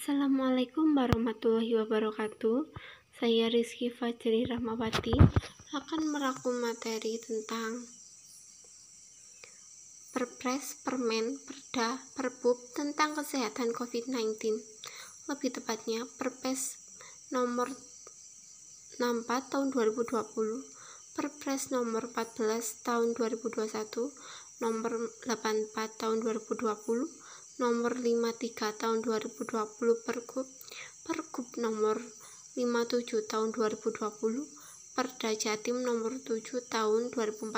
Assalamualaikum warahmatullahi wabarakatuh. Saya Rizky Fajri Rahmawati akan merangkum materi tentang Perpres, Permen, Perda, Perbub tentang kesehatan COVID-19. Lebih tepatnya, Perpres nomor 64 tahun 2020, Perpres nomor 14 tahun 2021, nomor 84 tahun 2020, nomor 53 tahun 2020 Pergub Pergub nomor 57 tahun 2020 Perda Jatim nomor 7 tahun 2014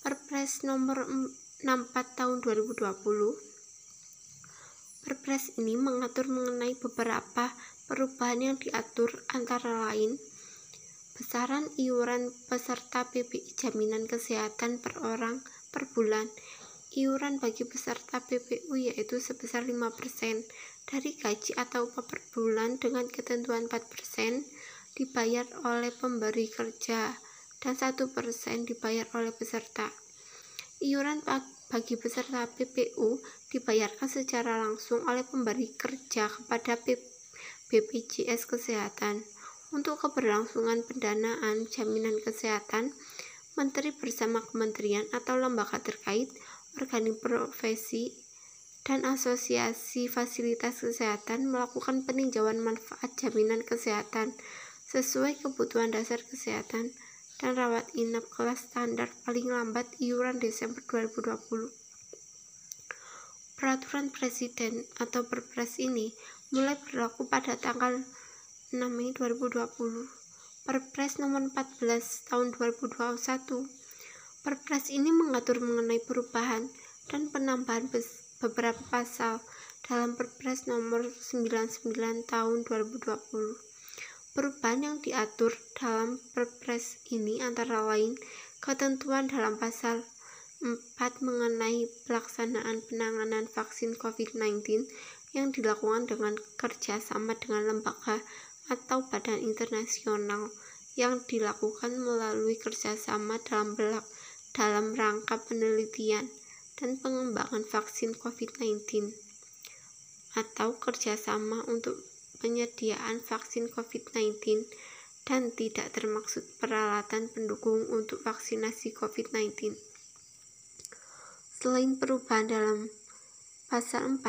Perpres nomor 64 tahun 2020 Perpres ini mengatur mengenai beberapa perubahan yang diatur antara lain besaran iuran peserta PPI jaminan kesehatan per orang per bulan Iuran bagi peserta PPU yaitu sebesar 5% dari gaji atau upah per bulan dengan ketentuan 4% dibayar oleh pemberi kerja dan 1% dibayar oleh peserta. Iuran bagi peserta PPU dibayarkan secara langsung oleh pemberi kerja kepada BPJS Kesehatan. Untuk keberlangsungan pendanaan jaminan kesehatan, Menteri bersama kementerian atau lembaga terkait organik profesi, dan asosiasi fasilitas kesehatan melakukan peninjauan manfaat jaminan kesehatan sesuai kebutuhan dasar kesehatan dan rawat inap kelas standar paling lambat iuran Desember 2020. Peraturan Presiden atau Perpres ini mulai berlaku pada tanggal 6 Mei 2020. Perpres nomor 14 tahun 2021 Perpres ini mengatur mengenai perubahan dan penambahan beberapa pasal dalam Perpres nomor 99 tahun 2020. Perubahan yang diatur dalam Perpres ini antara lain ketentuan dalam pasal 4 mengenai pelaksanaan penanganan vaksin COVID-19 yang dilakukan dengan kerjasama dengan lembaga atau badan internasional yang dilakukan melalui kerjasama dalam belak dalam rangka penelitian dan pengembangan vaksin COVID-19 atau kerjasama untuk penyediaan vaksin COVID-19 dan tidak termaksud peralatan pendukung untuk vaksinasi COVID-19. Selain perubahan dalam pasal 4,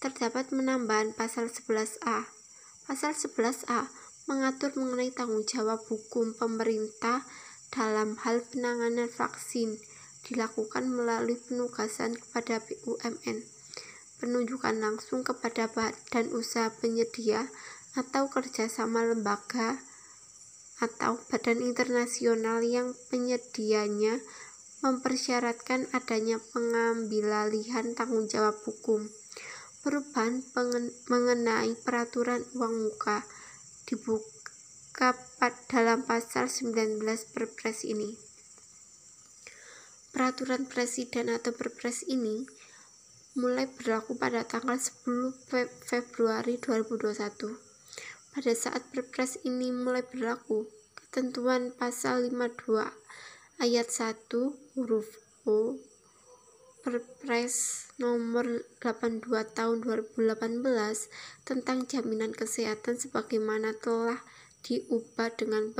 terdapat penambahan pasal 11A. Pasal 11A mengatur mengenai tanggung jawab hukum pemerintah dalam hal penanganan vaksin dilakukan melalui penugasan kepada BUMN, penunjukan langsung kepada badan usaha penyedia atau kerjasama lembaga atau badan internasional yang penyedianya mempersyaratkan adanya pengambilalihan tanggung jawab hukum. Perubahan mengenai peraturan uang muka dibuka dalam pasal 19 Perpres ini. Peraturan Presiden atau Perpres ini mulai berlaku pada tanggal 10 Februari 2021. Pada saat Perpres ini mulai berlaku, ketentuan pasal 52 ayat 1 huruf O Perpres nomor 82 tahun 2018 tentang jaminan kesehatan sebagaimana telah diubah dengan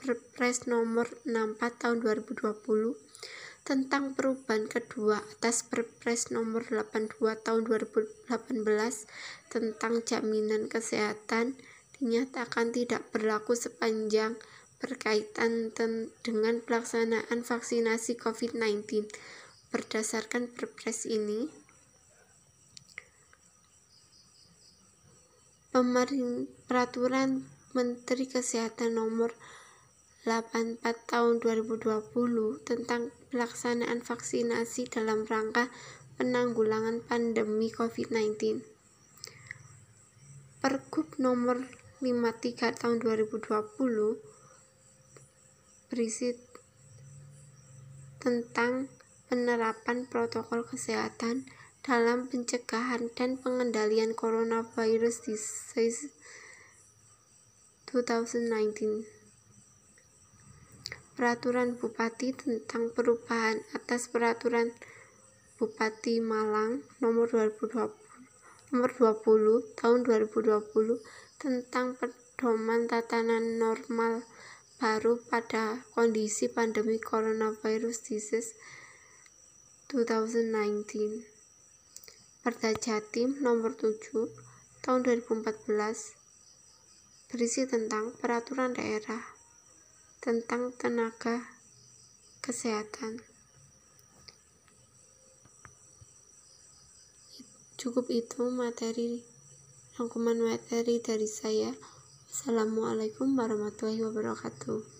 Perpres nomor 64 tahun 2020 tentang perubahan kedua atas Perpres nomor 82 tahun 2018 tentang jaminan kesehatan dinyatakan tidak berlaku sepanjang berkaitan dengan pelaksanaan vaksinasi COVID-19. Berdasarkan Perpres ini, peraturan Menteri Kesehatan nomor 84 tahun 2020 tentang pelaksanaan vaksinasi dalam rangka penanggulangan pandemi COVID-19. Pergub nomor 53 tahun 2020 berisi tentang penerapan protokol kesehatan dalam pencegahan dan pengendalian coronavirus disease 2019 Peraturan Bupati tentang perubahan atas Peraturan Bupati Malang nomor 2020 nomor 20 tahun 2020 tentang pedoman tatanan normal baru pada kondisi pandemi coronavirus disease 2019 Perda Jatim nomor 7 tahun 2014 berisi tentang peraturan daerah tentang tenaga kesehatan. Cukup itu materi rangkuman materi dari saya. Assalamualaikum warahmatullahi wabarakatuh.